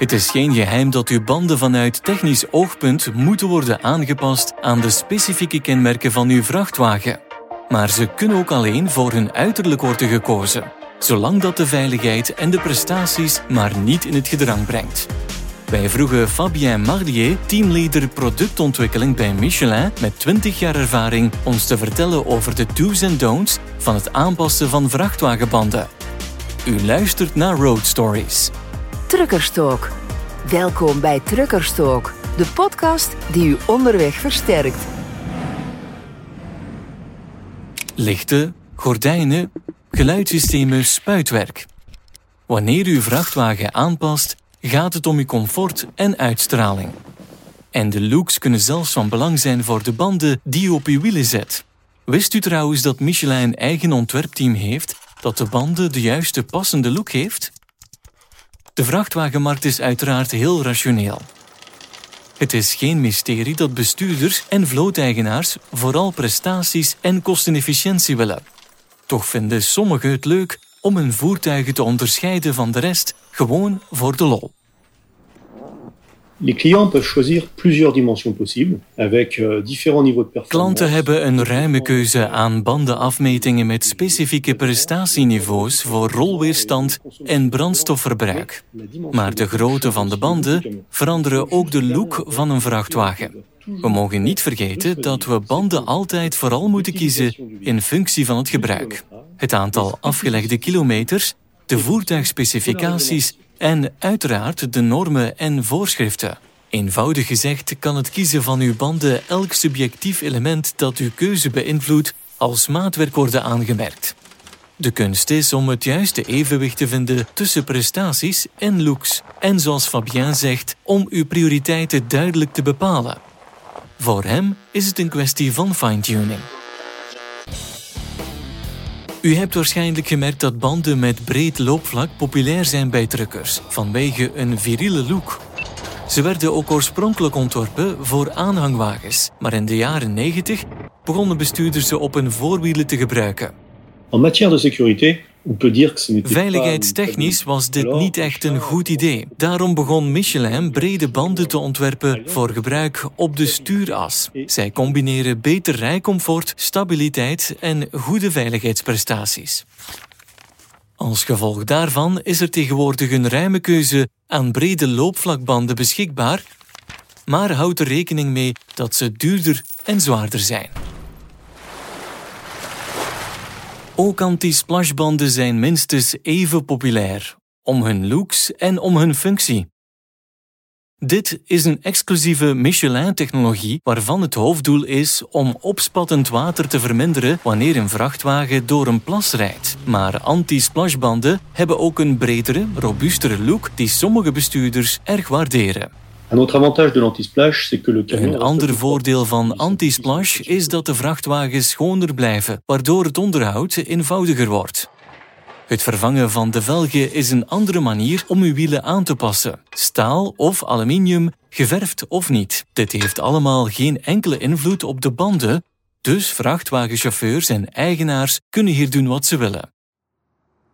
Het is geen geheim dat uw banden vanuit technisch oogpunt moeten worden aangepast aan de specifieke kenmerken van uw vrachtwagen. Maar ze kunnen ook alleen voor hun uiterlijk worden gekozen, zolang dat de veiligheid en de prestaties maar niet in het gedrang brengt. Wij vroegen Fabien Marlier, teamleader productontwikkeling bij Michelin met 20 jaar ervaring, ons te vertellen over de do's en don'ts van het aanpassen van vrachtwagenbanden. U luistert naar Road Stories. Truckerstalk. Welkom bij Truckerstalk, de podcast die u onderweg versterkt. Lichten, gordijnen, geluidssystemen, spuitwerk. Wanneer u vrachtwagen aanpast, gaat het om uw comfort en uitstraling. En de looks kunnen zelfs van belang zijn voor de banden die u op uw wielen zet. Wist u trouwens dat Michelin eigen ontwerpteam heeft dat de banden de juiste passende look heeft? De vrachtwagenmarkt is uiteraard heel rationeel. Het is geen mysterie dat bestuurders en vlooteigenaars vooral prestaties en kostenefficiëntie willen. Toch vinden sommigen het leuk om hun voertuigen te onderscheiden van de rest, gewoon voor de lol. Les clients peuvent choisir plusieurs dimensions possibles avec euh, différents de performance. Klanten hebben een ruime keuze aan bandenafmetingen met specifieke prestatieniveaus voor rolweerstand en brandstofverbruik. Maar de grootte van de banden veranderen ook de look van een vrachtwagen. We mogen niet vergeten dat we banden altijd vooral moeten kiezen in functie van het gebruik. Het aantal afgelegde kilometers, de voertuigspecificaties en uiteraard de normen en voorschriften. Eenvoudig gezegd kan het kiezen van uw banden elk subjectief element dat uw keuze beïnvloedt als maatwerk worden aangemerkt. De kunst is om het juiste evenwicht te vinden tussen prestaties en looks en zoals Fabien zegt, om uw prioriteiten duidelijk te bepalen. Voor hem is het een kwestie van fine-tuning. U hebt waarschijnlijk gemerkt dat banden met breed loopvlak populair zijn bij truckers, vanwege een viriele look. Ze werden ook oorspronkelijk ontworpen voor aanhangwagens, maar in de jaren 90 begonnen bestuurders ze op hun voorwielen te gebruiken. En matière de sécurité, Veiligheidstechnisch was dit niet echt een goed idee. Daarom begon Michelin brede banden te ontwerpen voor gebruik op de stuuras. Zij combineren beter rijcomfort, stabiliteit en goede veiligheidsprestaties. Als gevolg daarvan is er tegenwoordig een ruime keuze aan brede loopvlakbanden beschikbaar, maar houd er rekening mee dat ze duurder en zwaarder zijn. Ook anti-splashbanden zijn minstens even populair, om hun looks en om hun functie. Dit is een exclusieve Michelin-technologie waarvan het hoofddoel is om opspattend water te verminderen wanneer een vrachtwagen door een plas rijdt. Maar anti-splashbanden hebben ook een bredere, robuustere look die sommige bestuurders erg waarderen. Een ander voordeel van anti-splash is dat de vrachtwagens schoner blijven, waardoor het onderhoud eenvoudiger wordt. Het vervangen van de velgen is een andere manier om uw wielen aan te passen. Staal of aluminium, geverfd of niet. Dit heeft allemaal geen enkele invloed op de banden, dus vrachtwagenchauffeurs en eigenaars kunnen hier doen wat ze willen.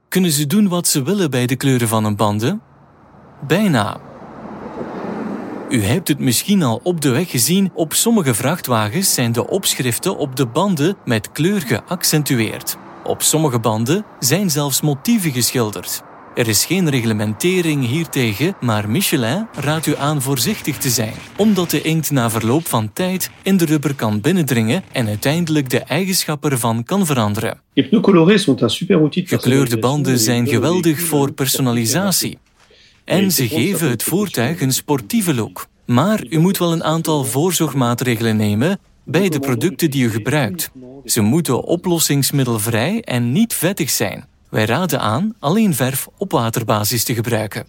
Kunnen ze doen wat ze willen bij de kleuren van een banden? Bijna. U hebt het misschien al op de weg gezien, op sommige vrachtwagens zijn de opschriften op de banden met kleur geaccentueerd. Op sommige banden zijn zelfs motieven geschilderd. Er is geen reglementering hiertegen, maar Michelin raadt u aan voorzichtig te zijn, omdat de inkt na verloop van tijd in de rubber kan binnendringen en uiteindelijk de eigenschappen ervan kan veranderen. Gekleurde banden zijn geweldig voor personalisatie. En ze geven het voertuig een sportieve look. Maar u moet wel een aantal voorzorgmaatregelen nemen bij de producten die u gebruikt. Ze moeten oplossingsmiddelvrij en niet vettig zijn. Wij raden aan alleen verf op waterbasis te gebruiken.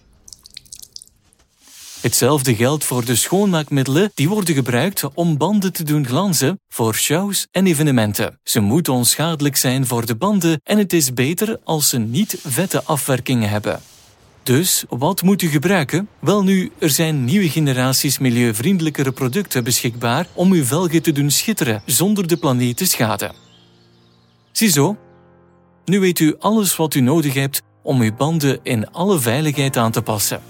Hetzelfde geldt voor de schoonmaakmiddelen die worden gebruikt om banden te doen glanzen voor shows en evenementen. Ze moeten onschadelijk zijn voor de banden en het is beter als ze niet vette afwerkingen hebben. Dus wat moet u gebruiken? Wel nu, er zijn nieuwe generaties milieuvriendelijkere producten beschikbaar om uw velgen te doen schitteren zonder de planeet te schaden. Ziezo, nu weet u alles wat u nodig hebt om uw banden in alle veiligheid aan te passen.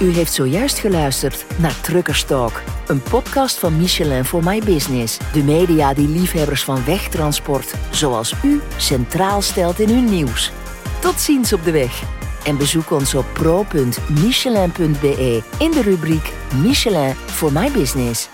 U heeft zojuist geluisterd naar Truckerstalk, een podcast van Michelin for My Business. De media die liefhebbers van wegtransport, zoals u, centraal stelt in hun nieuws. Tot ziens op de weg. En bezoek ons op pro.michelin.be in de rubriek Michelin for My Business.